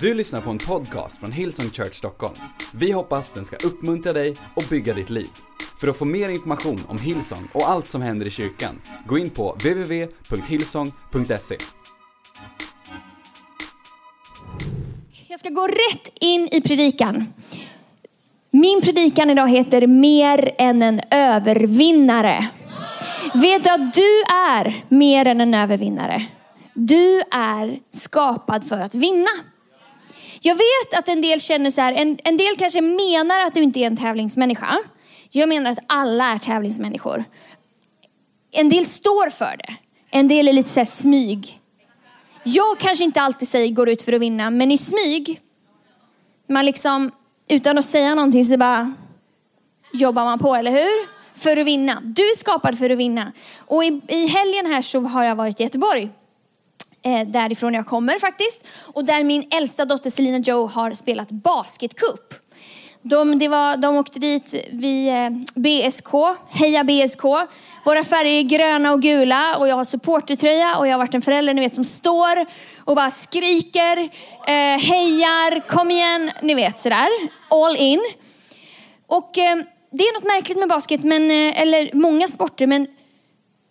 Du lyssnar på en podcast från Hillsong Church Stockholm. Vi hoppas den ska uppmuntra dig och bygga ditt liv. För att få mer information om Hillsong och allt som händer i kyrkan, gå in på www.hillsong.se. Jag ska gå rätt in i predikan. Min predikan idag heter Mer än en övervinnare. Vet du att du är mer än en övervinnare? Du är skapad för att vinna. Jag vet att en del känner så här, en, en del kanske menar att du inte är en tävlingsmänniska. Jag menar att alla är tävlingsmänniskor. En del står för det. En del är lite så här smyg. Jag kanske inte alltid säger går ut för att vinna, men i smyg, man liksom utan att säga någonting så bara jobbar man på, eller hur? För att vinna. Du är skapad för att vinna. Och i, i helgen här så har jag varit i Göteborg eh, därifrån jag kommer faktiskt. Och där min äldsta dotter Selina Joe har spelat basketcup. De, det var, de åkte dit vid eh, BSK, Heja BSK. Våra färger är gröna och gula och jag har supportertröja och jag har varit en förälder ni vet som står och bara skriker, eh, hejar, kom igen, ni vet sådär. All in. Och eh, det är något märkligt med basket, men, eh, eller många sporter, men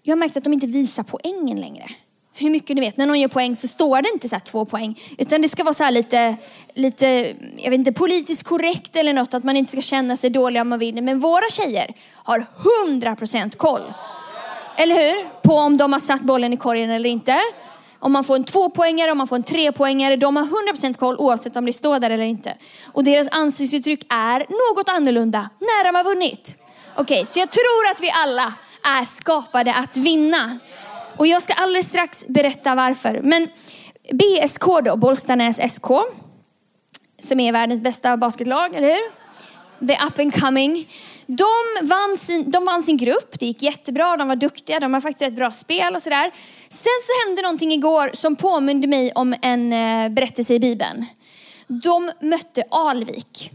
jag har märkt att de inte visar poängen längre hur mycket ni vet, när någon gör poäng så står det inte så två poäng. Utan det ska vara så lite, lite, jag vet inte, politiskt korrekt eller något, att man inte ska känna sig dålig om man vinner. Men våra tjejer har 100% koll. Eller hur? På om de har satt bollen i korgen eller inte. Om man får en tvåpoängare, om man får en trepoängare. De har 100% koll oavsett om det står där eller inte. Och deras ansiktsuttryck är något annorlunda när de har vunnit. Okej, okay, så jag tror att vi alla är skapade att vinna. Och jag ska alldeles strax berätta varför. Men BSK då, Bollstanäs SK, som är världens bästa basketlag, eller hur? The up and coming. De vann, sin, de vann sin grupp, det gick jättebra, de var duktiga, de har faktiskt ett bra spel och sådär. Sen så hände någonting igår som påminde mig om en eh, berättelse i Bibeln. De mötte Alvik.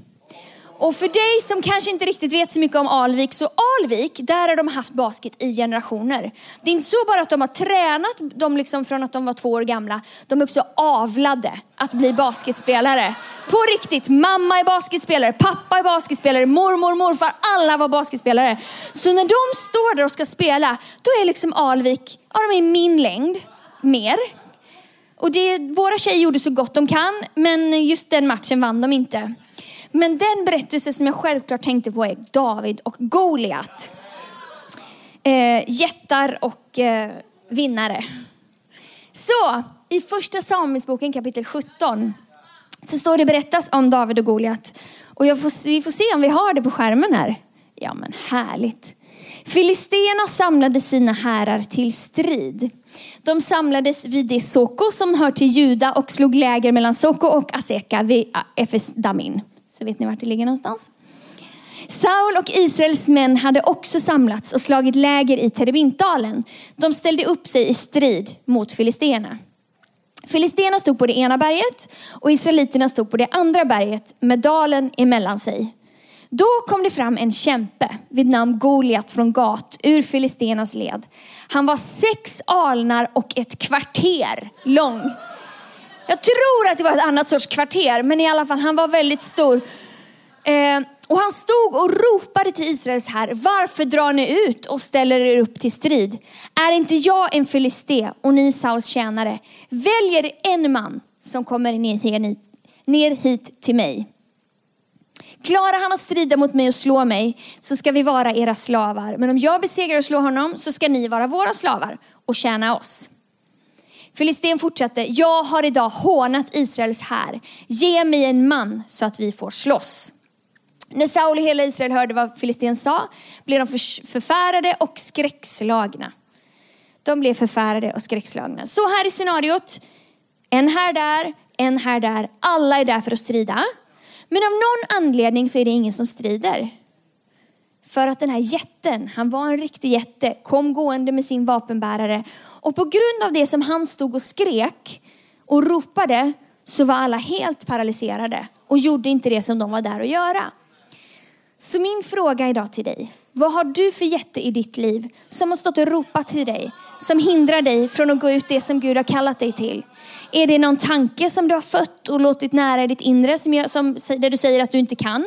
Och för dig som kanske inte riktigt vet så mycket om Alvik, så Alvik, där har de haft basket i generationer. Det är inte så bara att de har tränat dem liksom från att de var två år gamla, de är också avlade att bli basketspelare. På riktigt, mamma är basketspelare, pappa är basketspelare, mormor, morfar, alla var basketspelare. Så när de står där och ska spela, då är liksom Alvik, ja de är min längd, mer. Och det, våra tjejer gjorde så gott de kan, men just den matchen vann de inte. Men den berättelse som jag självklart tänkte på är David och Goliat. Eh, jättar och eh, vinnare. Så, i första Samuelsboken kapitel 17 så står det berättas om David och Goliat. Och jag får, vi får se om vi har det på skärmen här. Ja men härligt. Filisterna samlade sina härar till strid. De samlades vid det Soko som hör till Juda och slog läger mellan Soko och Aseka vid Efes Damin. Så vet ni vart det ligger någonstans. Saul och Israels män hade också samlats och slagit läger i Terebintdalen. De ställde upp sig i strid mot filisterna. Filisterna stod på det ena berget och israeliterna stod på det andra berget med dalen emellan sig. Då kom det fram en kämpe vid namn Goliat från Gat ur filisternas led. Han var sex alnar och ett kvarter lång. Jag tror att det var ett annat sorts kvarter, men i alla fall, han var väldigt stor. Eh, och han stod och ropade till Israels här, varför drar ni ut och ställer er upp till strid? Är inte jag en filisté och ni Sauls tjänare? Väljer en man som kommer ner hit, ner hit till mig. Klarar han att strida mot mig och slå mig så ska vi vara era slavar. Men om jag besegrar och slår honom så ska ni vara våra slavar och tjäna oss. Filisten fortsatte, jag har idag hånat Israels här. Ge mig en man så att vi får slåss. När Saul och hela Israel hörde vad filisten sa blev de förfärade och skräckslagna. De blev förfärade och skräckslagna. Så här är scenariot. En här där, en här där. Alla är där för att strida. Men av någon anledning så är det ingen som strider. För att den här jätten, han var en riktig jätte, kom gående med sin vapenbärare. Och på grund av det som han stod och skrek och ropade så var alla helt paralyserade och gjorde inte det som de var där att göra. Så min fråga idag till dig, vad har du för jätte i ditt liv som har stått och ropat till dig som hindrar dig från att gå ut det som Gud har kallat dig till? Är det någon tanke som du har fött och låtit nära i ditt inre som, jag, som, där du säger att du inte kan?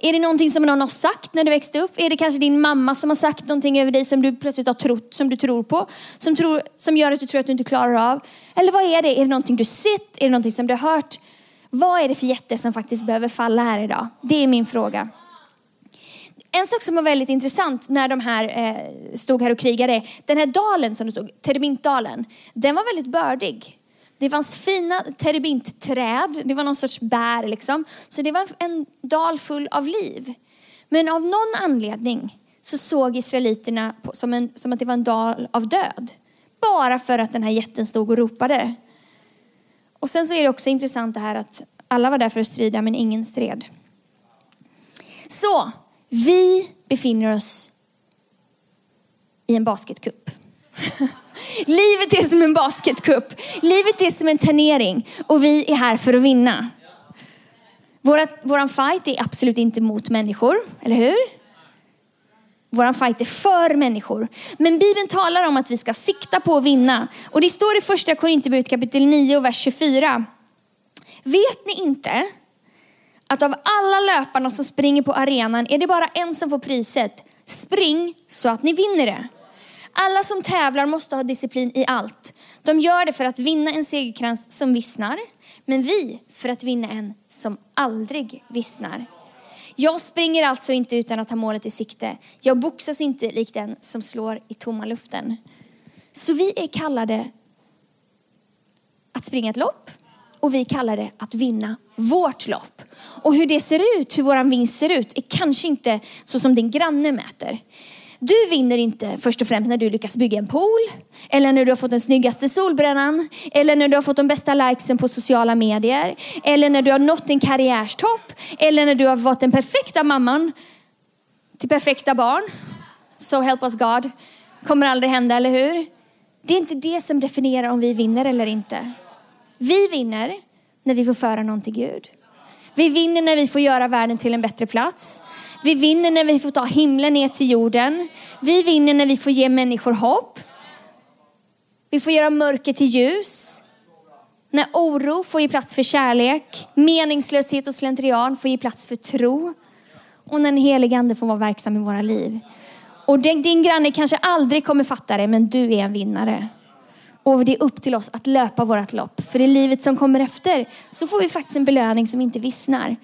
Är det någonting som någon har sagt när du växte upp? Är det kanske din mamma som har sagt någonting över dig som du plötsligt har trott, som du tror på? Som, tror, som gör att du tror att du inte klarar av? Eller vad är det? Är det någonting du sett? Är det någonting som du har hört? Vad är det för jätte som faktiskt behöver falla här idag? Det är min fråga. En sak som var väldigt intressant när de här eh, stod här och krigade, den här dalen som det stod, terebintdalen, den var väldigt bördig. Det fanns fina terebintträd, det var någon sorts bär liksom. Så det var en dal full av liv. Men av någon anledning så såg israeliterna som, en, som att det var en dal av död. Bara för att den här jätten stod och ropade. Och sen så är det också intressant det här att alla var där för att strida men ingen stred. Så, vi befinner oss i en basketcup. Livet är som en basketcup. Livet är som en turnering och vi är här för att vinna. Våra, våran fight är absolut inte mot människor, eller hur? Våran fight är för människor. Men Bibeln talar om att vi ska sikta på att vinna. Och det står i första Korinthierbrevet kapitel 9 och vers 24. Vet ni inte att av alla löparna som springer på arenan är det bara en som får priset? Spring så att ni vinner det. Alla som tävlar måste ha disciplin i allt. De gör det för att vinna en segerkrans som vissnar, men vi för att vinna en som aldrig vissnar. Jag springer alltså inte utan att ha målet i sikte. Jag boxas inte likt den som slår i tomma luften. Så vi är kallade att springa ett lopp och vi kallar det att vinna vårt lopp. Och hur det ser ut, hur våran vinst ser ut, är kanske inte så som din granne mäter. Du vinner inte först och främst när du lyckas bygga en pool, eller när du har fått den snyggaste solbrännan, eller när du har fått de bästa likesen på sociala medier, eller när du har nått en karriärstopp, eller när du har varit den perfekta mamman till perfekta barn. So help us God. Kommer aldrig hända, eller hur? Det är inte det som definierar om vi vinner eller inte. Vi vinner när vi får föra någon till Gud. Vi vinner när vi får göra världen till en bättre plats. Vi vinner när vi får ta himlen ner till jorden. Vi vinner när vi får ge människor hopp. Vi får göra mörker till ljus. När oro får ge plats för kärlek, meningslöshet och slentrian får ge plats för tro. Och när den helige ande får vara verksam i våra liv. Och din granne kanske aldrig kommer fatta det, men du är en vinnare. Och det är upp till oss att löpa vårt lopp. För i livet som kommer efter så får vi faktiskt en belöning som inte vissnar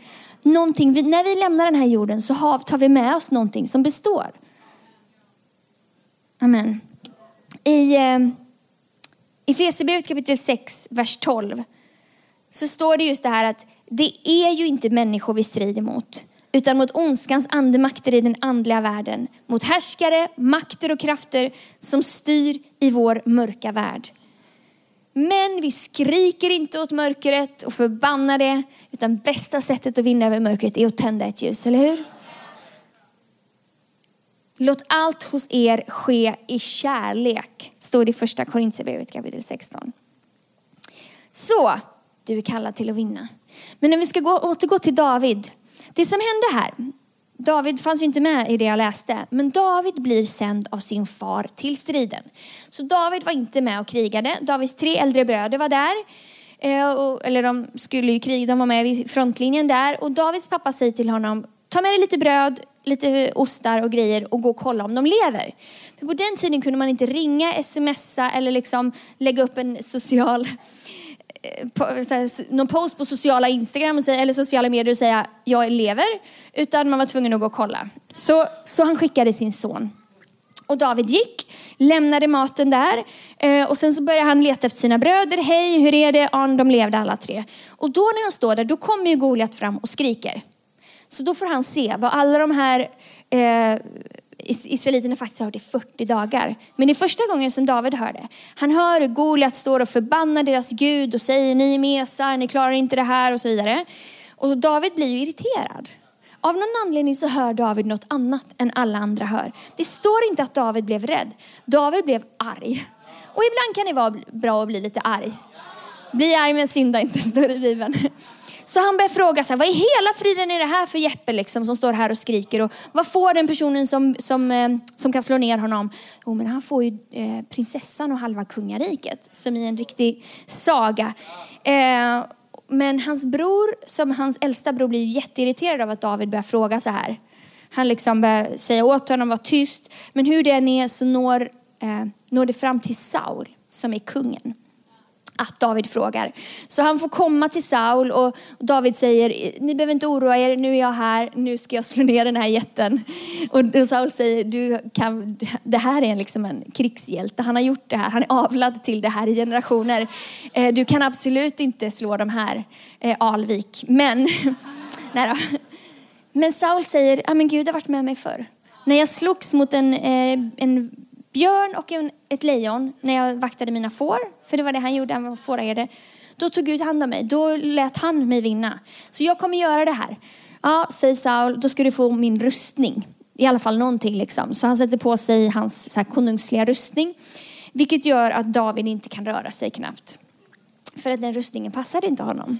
någonting, när vi lämnar den här jorden så tar vi med oss någonting som består. Amen. I eh, Efesierbrevet kapitel 6, vers 12 så står det just det här att det är ju inte människor vi strider mot utan mot ondskans andemakter i den andliga världen. Mot härskare, makter och krafter som styr i vår mörka värld. Men vi skriker inte åt mörkret och förbannar det, utan bästa sättet att vinna över mörkret är att tända ett ljus, eller hur? Låt allt hos er ske i kärlek, står det i första Korintierbrevet kapitel 16. Så, du är kallad till att vinna. Men om vi ska gå, återgå till David. Det som hände här, David fanns ju inte med i det jag läste, men David blir sänd av sin far till striden. Så David var inte med och krigade. Davids tre äldre bröder var där. Eh, eller de skulle ju kriga, de var med vid frontlinjen där. Och Davids pappa säger till honom, ta med dig lite bröd, lite ostar och grejer och gå och kolla om de lever. För på den tiden kunde man inte ringa, smsa eller liksom lägga upp en social eh, någon post på sociala Instagram eller sociala medier och säga jag lever. Utan man var tvungen att gå och kolla. Så, så han skickade sin son. Och David gick, lämnade maten där eh, och sen så började han leta efter sina bröder. Hej, hur är det? Ja, de levde alla tre. Och då när han står där, då kommer ju Goliat fram och skriker. Så då får han se vad alla de här eh, israeliterna faktiskt har hört i 40 dagar. Men det är första gången som David hör det. Han hör hur Goliat står och förbannar deras Gud och säger ni är mesar, ni klarar inte det här och så vidare. Och David blir ju irriterad. Av någon anledning så hör David något annat än alla andra hör. Det står inte att David blev rädd. David blev arg. Och ibland kan det vara bra att bli lite arg. Bli arg men synda inte, står det i Bibeln. Så han börjar fråga så här, vad i hela friden är det här för Jeppe liksom, som står här och skriker? Och vad får den personen som, som, eh, som kan slå ner honom? Jo, men han får ju eh, prinsessan och halva kungariket, som i en riktig saga. Eh, men hans bror, som hans äldsta bror, blir ju jätteirriterad av att David börjar fråga så här. Han liksom börjar säga åt honom att vara tyst. Men hur det än är så når, eh, når det fram till Saul, som är kungen att David frågar. Så han får komma till Saul och David säger, ni behöver inte oroa er, nu är jag här, nu ska jag slå ner den här jätten. Och Saul säger, du kan, det här är liksom en krigshjälte, han har gjort det här, han är avlad till det här i generationer. Eh, du kan absolut inte slå de här, eh, Alvik. Men, nej då. Men Saul säger, ja men Gud har varit med mig förr. När jag slogs mot en, eh, en björn och en, ett lejon när jag vaktade mina får, för det var det han gjorde, han var fåraherde. Då tog Gud hand om mig, då lät han mig vinna. Så jag kommer göra det här. Ja, säger Saul, då ska du få min rustning. I alla fall någonting liksom. Så han sätter på sig hans så här, konungsliga rustning. Vilket gör att David inte kan röra sig knappt. För att den rustningen passade inte honom.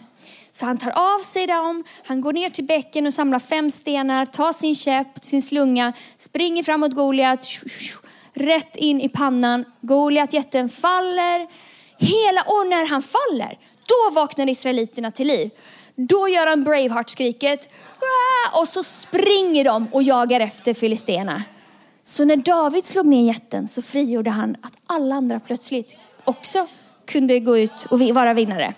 Så han tar av sig dem, han går ner till bäcken och samlar fem stenar, tar sin käpp, sin slunga, springer framåt Goliat, rätt in i pannan. Goliat jätten faller. Hela, och när han faller, då vaknar israeliterna till liv. Då gör han Braveheart-skriket och så springer de och jagar efter filisterna. Så när David slog ner jätten så frigjorde han att alla andra plötsligt också kunde gå ut och vara vinnare.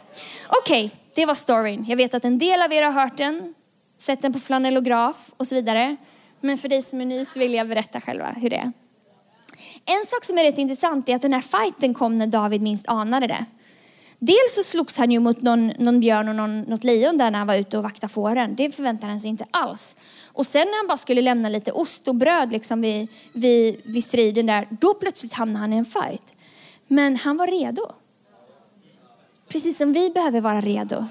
Okej, okay, det var storyn. Jag vet att en del av er har hört den, sett den på flanellograf och så vidare. Men för dig som är ny så vill jag berätta själva hur det är. En sak som är rätt intressant är att den här fighten kom när David minst anade det. Dels så slogs han ju mot någon, någon björn och någon, något lejon där när han var ute och vaktade fåren. Det förväntade han sig inte alls. Och sen när han bara skulle lämna lite ost och bröd liksom vid, vid, vid striden där, då plötsligt hamnade han i en fight. Men han var redo. Precis som vi behöver vara redo.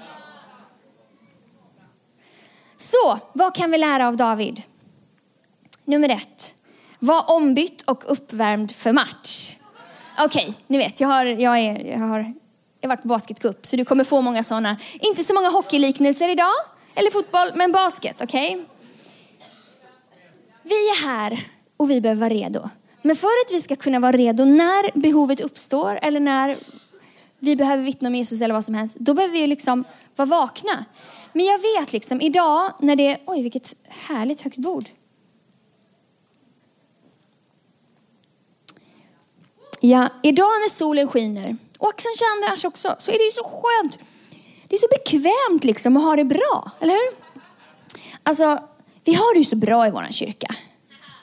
Så, vad kan vi lära av David? Nummer ett. Var ombytt och uppvärmd för match. Okej, okay, ni vet, jag har, jag, är, jag, har, jag har varit på basketcup så du kommer få många sådana. Inte så många hockeyliknelser idag, eller fotboll, men basket, okej? Okay? Vi är här och vi behöver vara redo. Men för att vi ska kunna vara redo när behovet uppstår eller när vi behöver vittna om Jesus eller vad som helst, då behöver vi liksom vara vakna. Men jag vet liksom idag när det, oj vilket härligt högt bord. Ja, idag när solen skiner, och kanske annars också, så är det ju så skönt. Det är så bekvämt liksom att ha det bra, eller hur? Alltså, vi har det ju så bra i vår kyrka,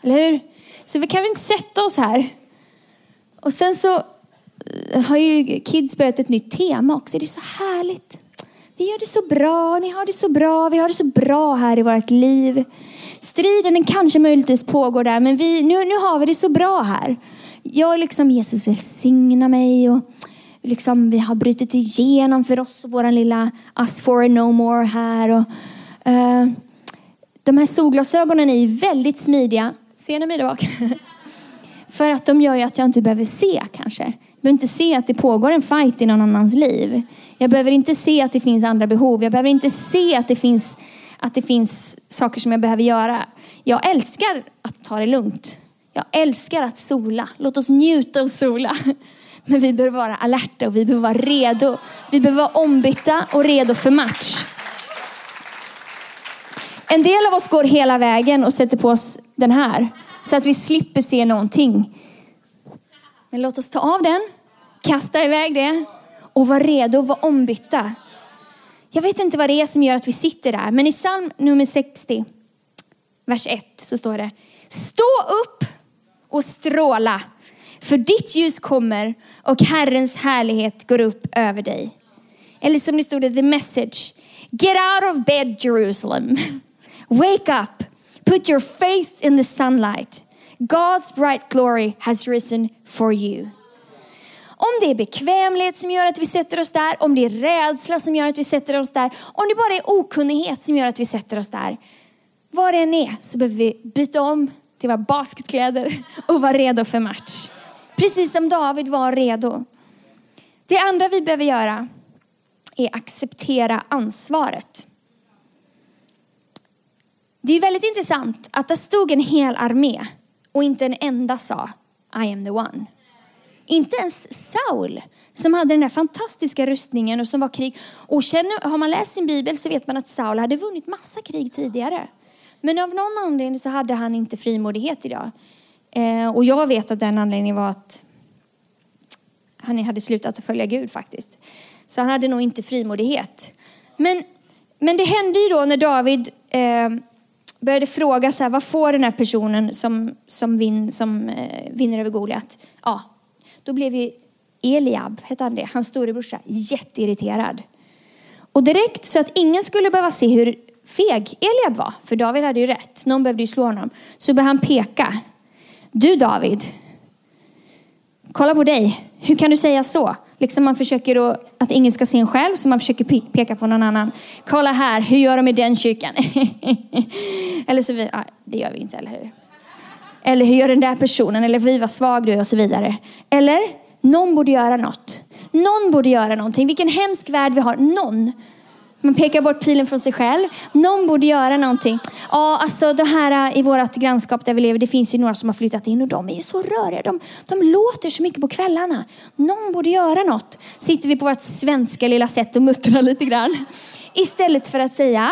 eller hur? Så vi kan väl inte sätta oss här. Och sen så eh, har ju kids börjat ett nytt tema också. Det är så härligt. Vi gör det så bra, ni har det så bra, vi har det så bra här i vårt liv. Striden den kanske möjligtvis pågår där, men vi, nu, nu har vi det så bra här jag liksom, Jesus välsigna mig och liksom, vi har brutit igenom för oss och vår lilla us for and no more här. Och, uh, de här solglasögonen är väldigt smidiga. Ser ni mig där bak? för att de gör ju att jag inte behöver se kanske. Jag behöver inte se att det pågår en fight i någon annans liv. Jag behöver inte se att det finns andra behov. Jag behöver inte se att det finns, att det finns saker som jag behöver göra. Jag älskar att ta det lugnt. Jag älskar att sola. Låt oss njuta av sola. Men vi behöver vara alerta och vi behöver vara redo. Vi behöver vara ombytta och redo för match. En del av oss går hela vägen och sätter på oss den här så att vi slipper se någonting. Men låt oss ta av den, kasta iväg det och vara redo och vara ombytta. Jag vet inte vad det är som gör att vi sitter där, men i psalm nummer 60, vers 1 så står det Stå upp och stråla. För ditt ljus kommer och Herrens härlighet går upp över dig. Eller som det stod i the message. Get out of bed Jerusalem. Wake up. Put your face in the sunlight. God's bright glory has risen for you. Om det är bekvämlighet som gör att vi sätter oss där, om det är rädsla som gör att vi sätter oss där, om det bara är okunnighet som gör att vi sätter oss där. Vad det än är så behöver vi byta om till våra basketkläder och vara redo för match. Precis som David var redo. Det andra vi behöver göra är acceptera ansvaret. Det är väldigt intressant att det stod en hel armé och inte en enda sa I am the one. Inte ens Saul som hade den där fantastiska rustningen och som var krig. Och känner, har man läst sin bibel så vet man att Saul hade vunnit massa krig tidigare. Men av någon anledning så hade han inte frimodighet idag. Eh, och jag vet att den anledningen var att han hade slutat att följa Gud faktiskt. Så han hade nog inte frimodighet. Men, men det hände ju då när David eh, började fråga så här, vad får den här personen som, som, vin, som eh, vinner över Goliat? Ja, då blev ju Eliab, hette han det, hans storebrorsa, jätteirriterad. Och direkt så att ingen skulle behöva se hur feg Eliab var, för David hade ju rätt, någon behövde ju slå honom, så började han peka. Du David, kolla på dig, hur kan du säga så? Liksom man försöker då, att ingen ska se en själv, så man försöker peka på någon annan. Kolla här, hur gör de i den kyrkan? eller så, ja, det gör vi inte, eller hur? Eller hur gör den där personen? Eller vi var svag du är och så vidare. Eller, någon borde göra något. Någon borde göra någonting. Vilken hemsk värld vi har. Någon. Man pekar bort pilen från sig själv. Någon borde göra någonting. Ja, alltså det här äh, i vårt grannskap där vi lever, det finns ju några som har flyttat in och de är ju så röriga. De, de låter så mycket på kvällarna. Någon borde göra något. Sitter vi på vårt svenska lilla sätt och muttrar lite grann. Istället för att säga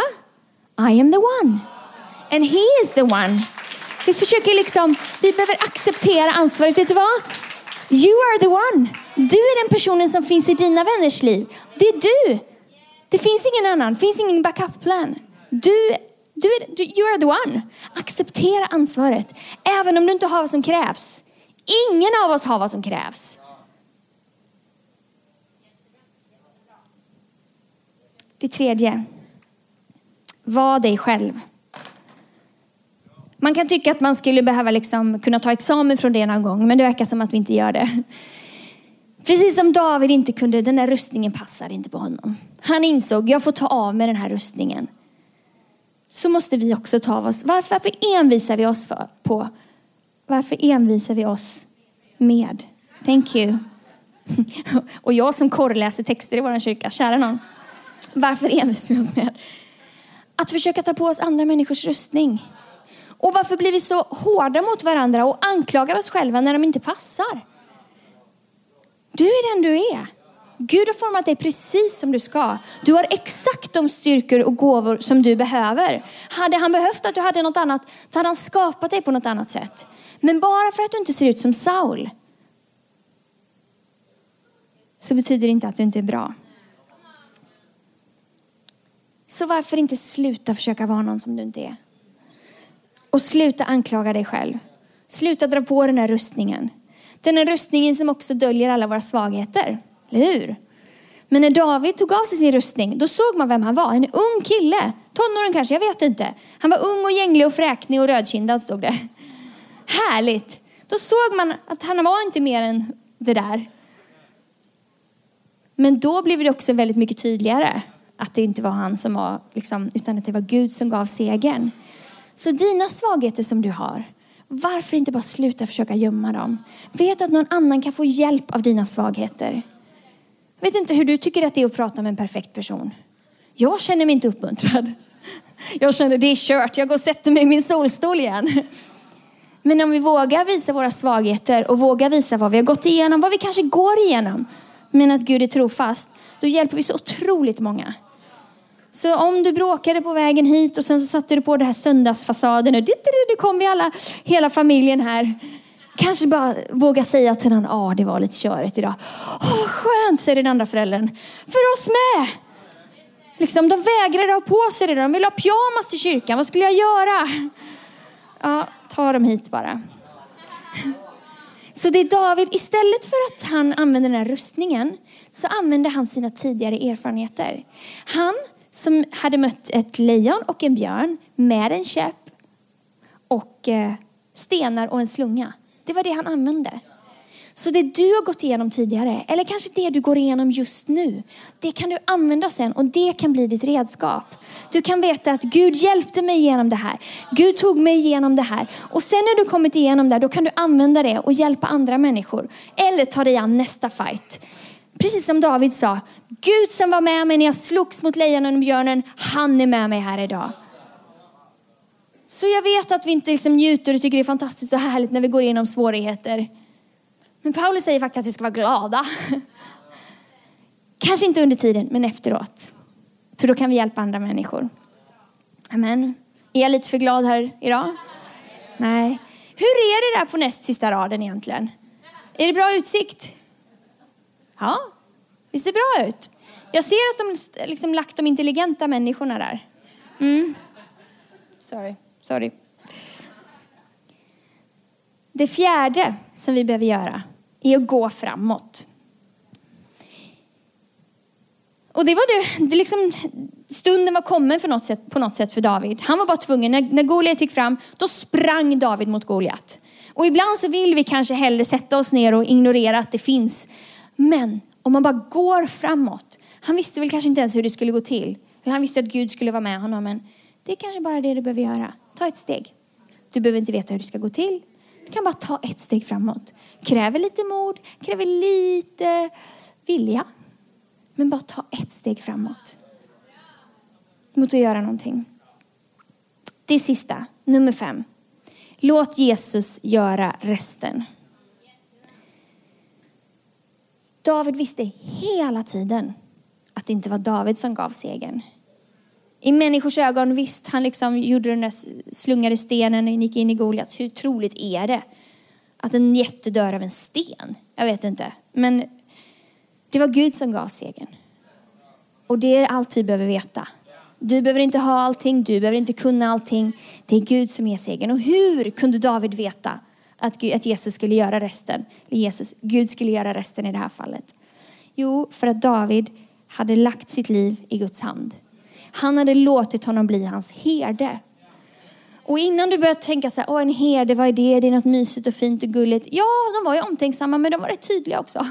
I am the one. And he is the one. Vi försöker liksom, vi behöver acceptera ansvaret. Vet du vad? You are the one. Du är den personen som finns i dina vänners liv. Det är du. Det finns ingen annan, det finns ingen backup plan. Du, du, du, you are the one. Acceptera ansvaret, även om du inte har vad som krävs. Ingen av oss har vad som krävs. Det tredje. Var dig själv. Man kan tycka att man skulle behöva liksom kunna ta examen från det någon gång, men det verkar som att vi inte gör det. Precis som David inte kunde, den där rustningen passade inte på honom. Han insåg, jag får ta av mig den här rustningen. Så måste vi också ta av oss. Varför, varför envisar vi oss för, på? Varför envisar vi oss med? Thank you. Och jag som korrläser texter i vår kyrka, kära någon. Varför envisar vi oss med? Att försöka ta på oss andra människors rustning. Och varför blir vi så hårda mot varandra och anklagar oss själva när de inte passar? Du är den du är. Gud har format dig precis som du ska. Du har exakt de styrkor och gåvor som du behöver. Hade han behövt att du hade något annat, så hade han skapat dig på något annat sätt. Men bara för att du inte ser ut som Saul, så betyder det inte att du inte är bra. Så varför inte sluta försöka vara någon som du inte är? Och sluta anklaga dig själv. Sluta dra på den här rustningen. Den här rustningen som också döljer alla våra svagheter. Eller hur? Men när David tog av sig sin rustning, då såg man vem han var. En ung kille. Tonåring kanske, jag vet inte. Han var ung och gänglig och fräknig och rödkindad stod det. Härligt. Då såg man att han var inte mer än det där. Men då blev det också väldigt mycket tydligare att det inte var han som var, liksom, utan att det var Gud som gav segern. Så dina svagheter som du har, varför inte bara sluta försöka gömma dem? Vet att någon annan kan få hjälp av dina svagheter. Jag vet inte hur du tycker att det är att prata med en perfekt person. Jag känner mig inte uppmuntrad. Jag känner det är kört, jag går och sätter mig i min solstol igen. Men om vi vågar visa våra svagheter och vågar visa vad vi har gått igenom, vad vi kanske går igenom, men att Gud är trofast, då hjälper vi så otroligt många. Så om du bråkade på vägen hit och sen så satte du på den här söndagsfasaden och det kom vi alla, hela familjen här. Kanske bara våga säga till någon, ja ah, det var lite körigt idag. Åh oh, vad skönt, säger den andra föräldern. För oss med! Liksom, de vägrade ha på sig det, de ville ha pyjamas till kyrkan. Vad skulle jag göra? Ja, ta dem hit bara. Så det är David, istället för att han använder den här rustningen, så använder han sina tidigare erfarenheter. Han som hade mött ett lejon och en björn med en käpp och eh, stenar och en slunga. Det var det han använde. Så det du har gått igenom tidigare, eller kanske det du går igenom just nu, det kan du använda sen och det kan bli ditt redskap. Du kan veta att Gud hjälpte mig igenom det här. Gud tog mig igenom det här. Och sen när du kommit igenom det, då kan du använda det och hjälpa andra människor. Eller ta dig an nästa fight. Precis som David sa, Gud som var med mig när jag slogs mot lejonen och björnen, han är med mig här idag. Så jag vet att vi inte liksom njuter och tycker det är fantastiskt och härligt när vi går igenom svårigheter. Men Paulus säger faktiskt att vi ska vara glada. Kanske inte under tiden, men efteråt. För då kan vi hjälpa andra människor. Amen. Är jag lite för glad här idag? Nej. Hur är det där på näst sista raden egentligen? Är det bra utsikt? Ja, det ser bra ut. Jag ser att de liksom lagt de intelligenta människorna där. Mm. Sorry, sorry. Det fjärde som vi behöver göra är att gå framåt. Och det var det, det liksom, stunden var kommen för något sätt, på något sätt för David. Han var bara tvungen, när, när Goliat gick fram, då sprang David mot Goliat. Och ibland så vill vi kanske hellre sätta oss ner och ignorera att det finns. Men om man bara går framåt. Han visste väl kanske inte ens hur det skulle gå till. Eller han visste att Gud skulle vara med honom. Men det är kanske bara det du behöver göra. Ta ett steg. Du behöver inte veta hur det ska gå till. Du kan bara ta ett steg framåt. Kräver lite mod, kräver lite vilja. Men bara ta ett steg framåt. Mot att göra någonting. Det sista, nummer fem. Låt Jesus göra resten. David visste hela tiden att det inte var David som gav segern. I människors ögon, visst, han liksom gjorde den där slungade stenen, och gick in i Goliat. Hur troligt är det att en jätte dör av en sten? Jag vet inte. Men det var Gud som gav segern. Och det är allt vi behöver veta. Du behöver inte ha allting, du behöver inte kunna allting. Det är Gud som ger segern. Och hur kunde David veta att, att Jesus skulle göra resten? Eller Jesus, Gud skulle göra resten i det här fallet. Jo, för att David hade lagt sitt liv i Guds hand. Han hade låtit honom bli hans herde. Och innan du börjar tänka så här, åh en herde, vad är det? Det är något mysigt och fint och gulligt. Ja, de var ju omtänksamma, men de var rätt tydliga också.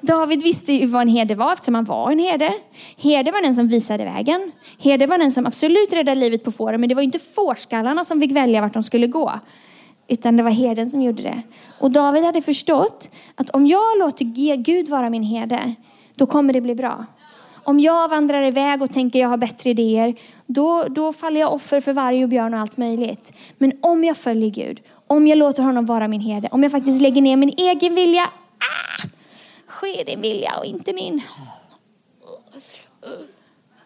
David visste ju vad en herde var eftersom han var en herde. Herde var den som visade vägen. Herde var den som absolut räddade livet på fåren, men det var inte fårskallarna som fick välja vart de skulle gå. Utan det var herden som gjorde det. Och David hade förstått att om jag låter Gud vara min herde, då kommer det bli bra. Om jag vandrar iväg och tänker jag har bättre idéer, då, då faller jag offer för varg och björn och allt möjligt. Men om jag följer Gud, om jag låter honom vara min herde, om jag faktiskt lägger ner min egen vilja, ah, ske din vilja och inte min.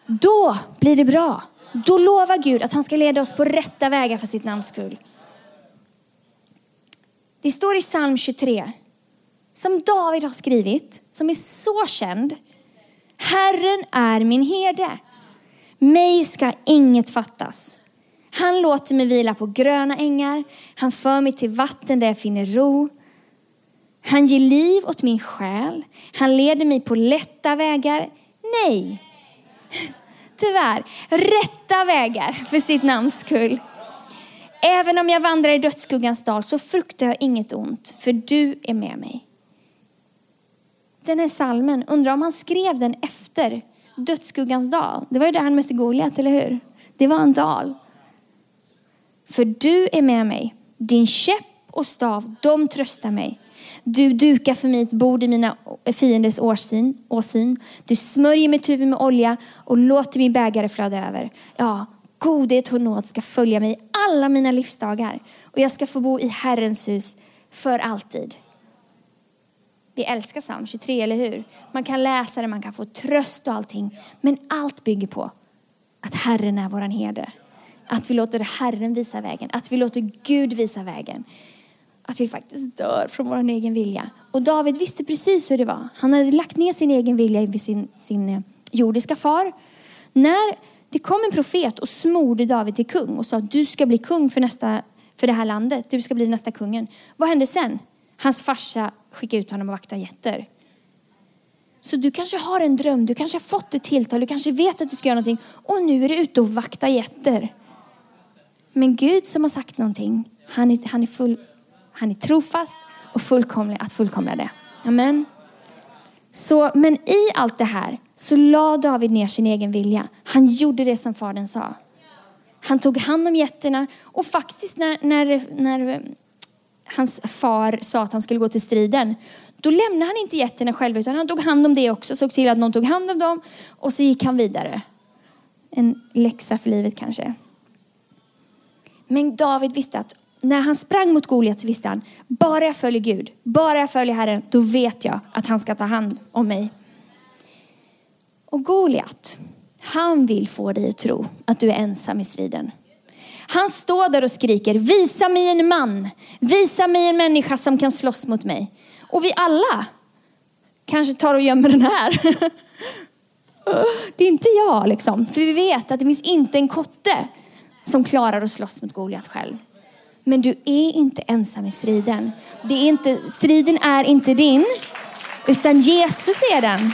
Då blir det bra. Då lovar Gud att han ska leda oss på rätta vägar för sitt namns skull. Det står i psalm 23, som David har skrivit, som är så känd. Herren är min herde. Mig ska inget fattas. Han låter mig vila på gröna ängar. Han för mig till vatten där jag finner ro. Han ger liv åt min själ. Han leder mig på lätta vägar. Nej, tyvärr, rätta vägar för sitt namns skull. Även om jag vandrar i dödsskuggans dal så fruktar jag inget ont, för du är med mig. Den här salmen, undrar om han skrev den efter dödsskuggans dal. Det var ju där han mötte Goliat, eller hur? Det var en dal. För du är med mig. Din käpp och stav, de tröstar mig. Du dukar för mig ett bord i mina fienders åsyn. åsyn. Du smörjer mitt huvud med olja och låter min bägare flöda över. Ja, godhet och nåd ska följa mig alla mina livsdagar och jag ska få bo i Herrens hus för alltid. Vi älskar psalm 23, eller hur? Man kan läsa det, man kan få tröst och allting. Men allt bygger på att Herren är våran herde. Att vi låter Herren visa vägen, att vi låter Gud visa vägen att vi faktiskt dör från vår egen vilja. Och David visste precis hur det var. Han hade lagt ner sin egen vilja vid sin, sin eh, jordiska far. När det kom en profet och smorde David till kung och sa att du ska bli kung för, nästa, för det här landet. Du ska bli nästa kungen. Vad hände sen? Hans farsa skickade ut honom att vakta getter. Så du kanske har en dröm, du kanske har fått ett tilltal, du kanske vet att du ska göra någonting och nu är du ute och vakta getter. Men Gud som har sagt någonting, han är, han är full, han är trofast och fullkomlig att fullkomna det. Amen. Så, men i allt det här så la David ner sin egen vilja. Han gjorde det som fadern sa. Han tog hand om getterna och faktiskt när, när, när eh, hans far sa att han skulle gå till striden, Då lämnade han inte getterna själva utan han tog hand om det också. Såg till att någon tog hand om dem och så gick han vidare. En läxa för livet kanske. Men David visste att när han sprang mot Goliat så visste han, bara jag följer Gud, bara jag följer Herren, då vet jag att han ska ta hand om mig. Och Goliat, han vill få dig att tro att du är ensam i striden. Han står där och skriker, visa mig en man, visa mig en människa som kan slåss mot mig. Och vi alla kanske tar och gömmer den här. Det är inte jag liksom, för vi vet att det finns inte en kotte som klarar att slåss mot Goliat själv. Men du är inte ensam i striden. Det är inte, striden är inte din, utan Jesus är den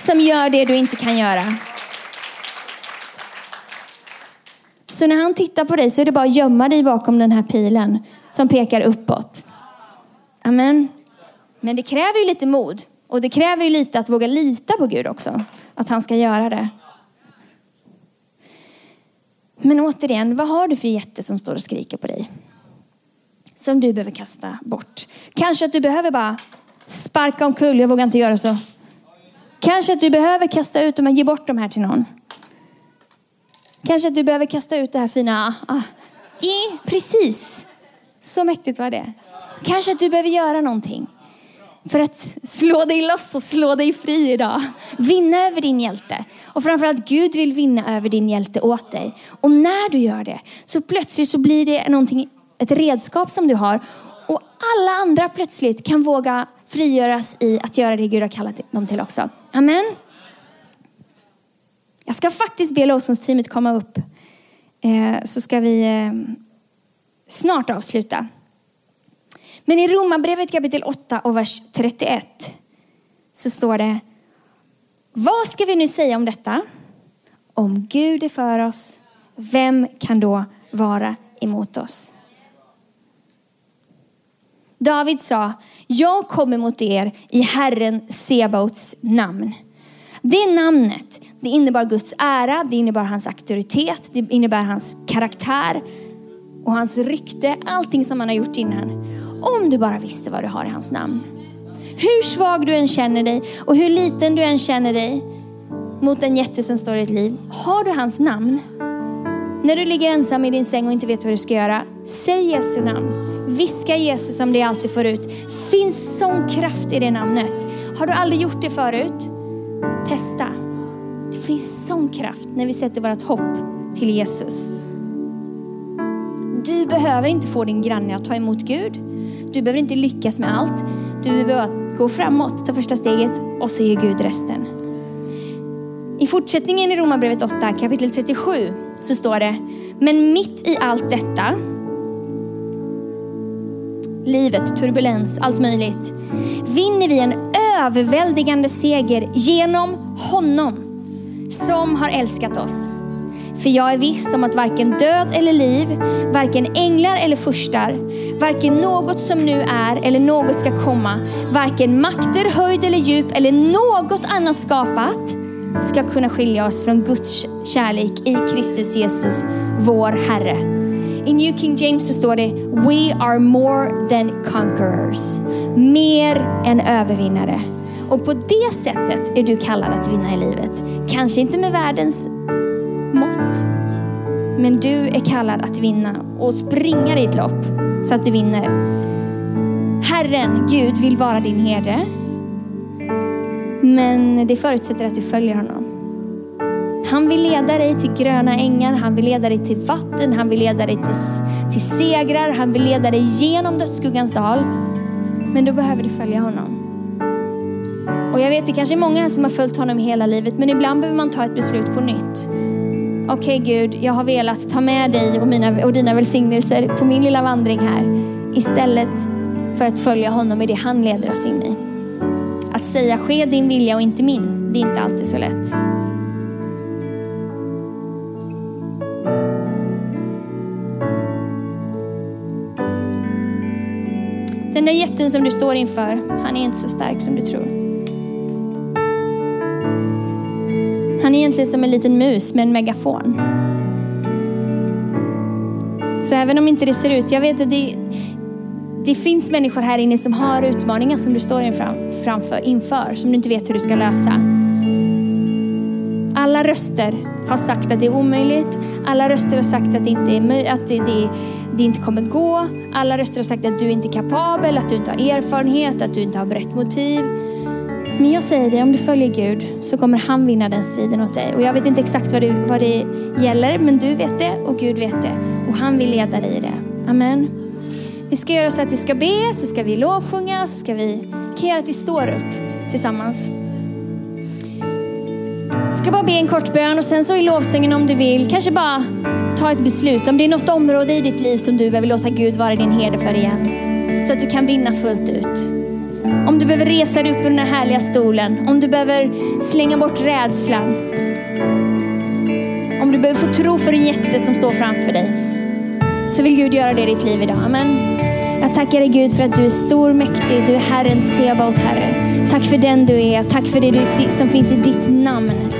som gör det du inte kan göra. Så när han tittar på dig så är det bara att gömma dig bakom den här pilen som pekar uppåt. Amen. Men det kräver ju lite mod och det kräver ju lite att våga lita på Gud också. Att han ska göra det. Men återigen, vad har du för jätte som står och skriker på dig? Som du behöver kasta bort. Kanske att du behöver bara sparka omkull, jag vågar inte göra så. Kanske att du behöver kasta ut dem här, ge bort dem här till någon. Kanske att du behöver kasta ut det här fina, ah, eh, precis. Så mäktigt var det. Kanske att du behöver göra någonting för att slå dig loss och slå dig fri idag. Vinna över din hjälte. Och framförallt Gud vill vinna över din hjälte åt dig. Och när du gör det så plötsligt så blir det någonting, ett redskap som du har. Och alla andra plötsligt kan våga frigöras i att göra det Gud har kallat dem till också. Amen. Jag ska faktiskt be lovsångsteamet komma upp. Eh, så ska vi eh, snart avsluta. Men i Romarbrevet kapitel 8 och vers 31 så står det Vad ska vi nu säga om detta? Om Gud är för oss, vem kan då vara emot oss? David sa, jag kommer mot er i Herren Sebaots namn. Det namnet, det innebar Guds ära, det innebar hans auktoritet, det innebär hans karaktär och hans rykte, allting som han har gjort innan. Om du bara visste vad du har i hans namn. Hur svag du än känner dig och hur liten du än känner dig mot en jätte som står i ditt liv. Har du hans namn? När du ligger ensam i din säng och inte vet vad du ska göra, säg Jesu namn. Viska Jesus som det alltid förut. Finns sån kraft i det namnet. Har du aldrig gjort det förut? Testa. Det finns sån kraft när vi sätter vårt hopp till Jesus. Du behöver inte få din granne att ta emot Gud. Du behöver inte lyckas med allt. Du behöver gå framåt, ta första steget och så ger Gud resten. I fortsättningen i Romarbrevet 8, kapitel 37, så står det, men mitt i allt detta, livet, turbulens, allt möjligt, vinner vi en överväldigande seger genom honom som har älskat oss. För jag är viss om att varken död eller liv, varken änglar eller furstar, varken något som nu är eller något ska komma, varken makter, höjd eller djup eller något annat skapat ska kunna skilja oss från Guds kärlek i Kristus Jesus, vår Herre. I New King James så står det We are more than conquerors. Mer än övervinnare. Och på det sättet är du kallad att vinna i livet. Kanske inte med världens mått. Men du är kallad att vinna och springa ditt lopp så att du vinner. Herren, Gud, vill vara din herde. Men det förutsätter att du följer honom. Han vill leda dig till gröna ängar, han vill leda dig till vatten, han vill leda dig till, till segrar, han vill leda dig genom dödsskuggans dal. Men då behöver du följa honom. Och jag vet, det kanske är många här som har följt honom hela livet, men ibland behöver man ta ett beslut på nytt okej okay, Gud, jag har velat ta med dig och, mina, och dina välsignelser på min lilla vandring här. Istället för att följa honom i det han leder oss in i. Att säga ske din vilja och inte min, det är inte alltid så lätt. Där jätten som du står inför, han är inte så stark som du tror. Han är egentligen som en liten mus med en megafon. Så även om inte det ser ut, jag vet att det, det finns människor här inne som har utmaningar som du står inför, framför, inför, som du inte vet hur du ska lösa. Alla röster har sagt att det är omöjligt. Alla röster har sagt att det inte, är att det, det, det inte kommer gå. Alla röster har sagt att du inte är kapabel, att du inte har erfarenhet, att du inte har brett motiv. Men jag säger dig, om du följer Gud så kommer han vinna den striden åt dig. Och jag vet inte exakt vad det, vad det gäller, men du vet det och Gud vet det. Och han vill leda dig i det. Amen. Vi ska göra så att vi ska be, så ska vi lovsjunga, så ska vi kan göra att vi står upp tillsammans. Jag ska bara be en kort bön och sen så i lovsången om du vill, kanske bara ta ett beslut. Om det är något område i ditt liv som du behöver låta Gud vara din herde för igen. Så att du kan vinna fullt ut. Om du behöver resa dig upp ur den här härliga stolen. Om du behöver slänga bort rädslan. Om du behöver få tro för en jätte som står framför dig. Så vill Gud göra det i ditt liv idag. Amen. Jag tackar dig Gud för att du är stor, mäktig. Du är Herren Sebaot, Herre. Tack för den du är. Tack för det som finns i ditt namn.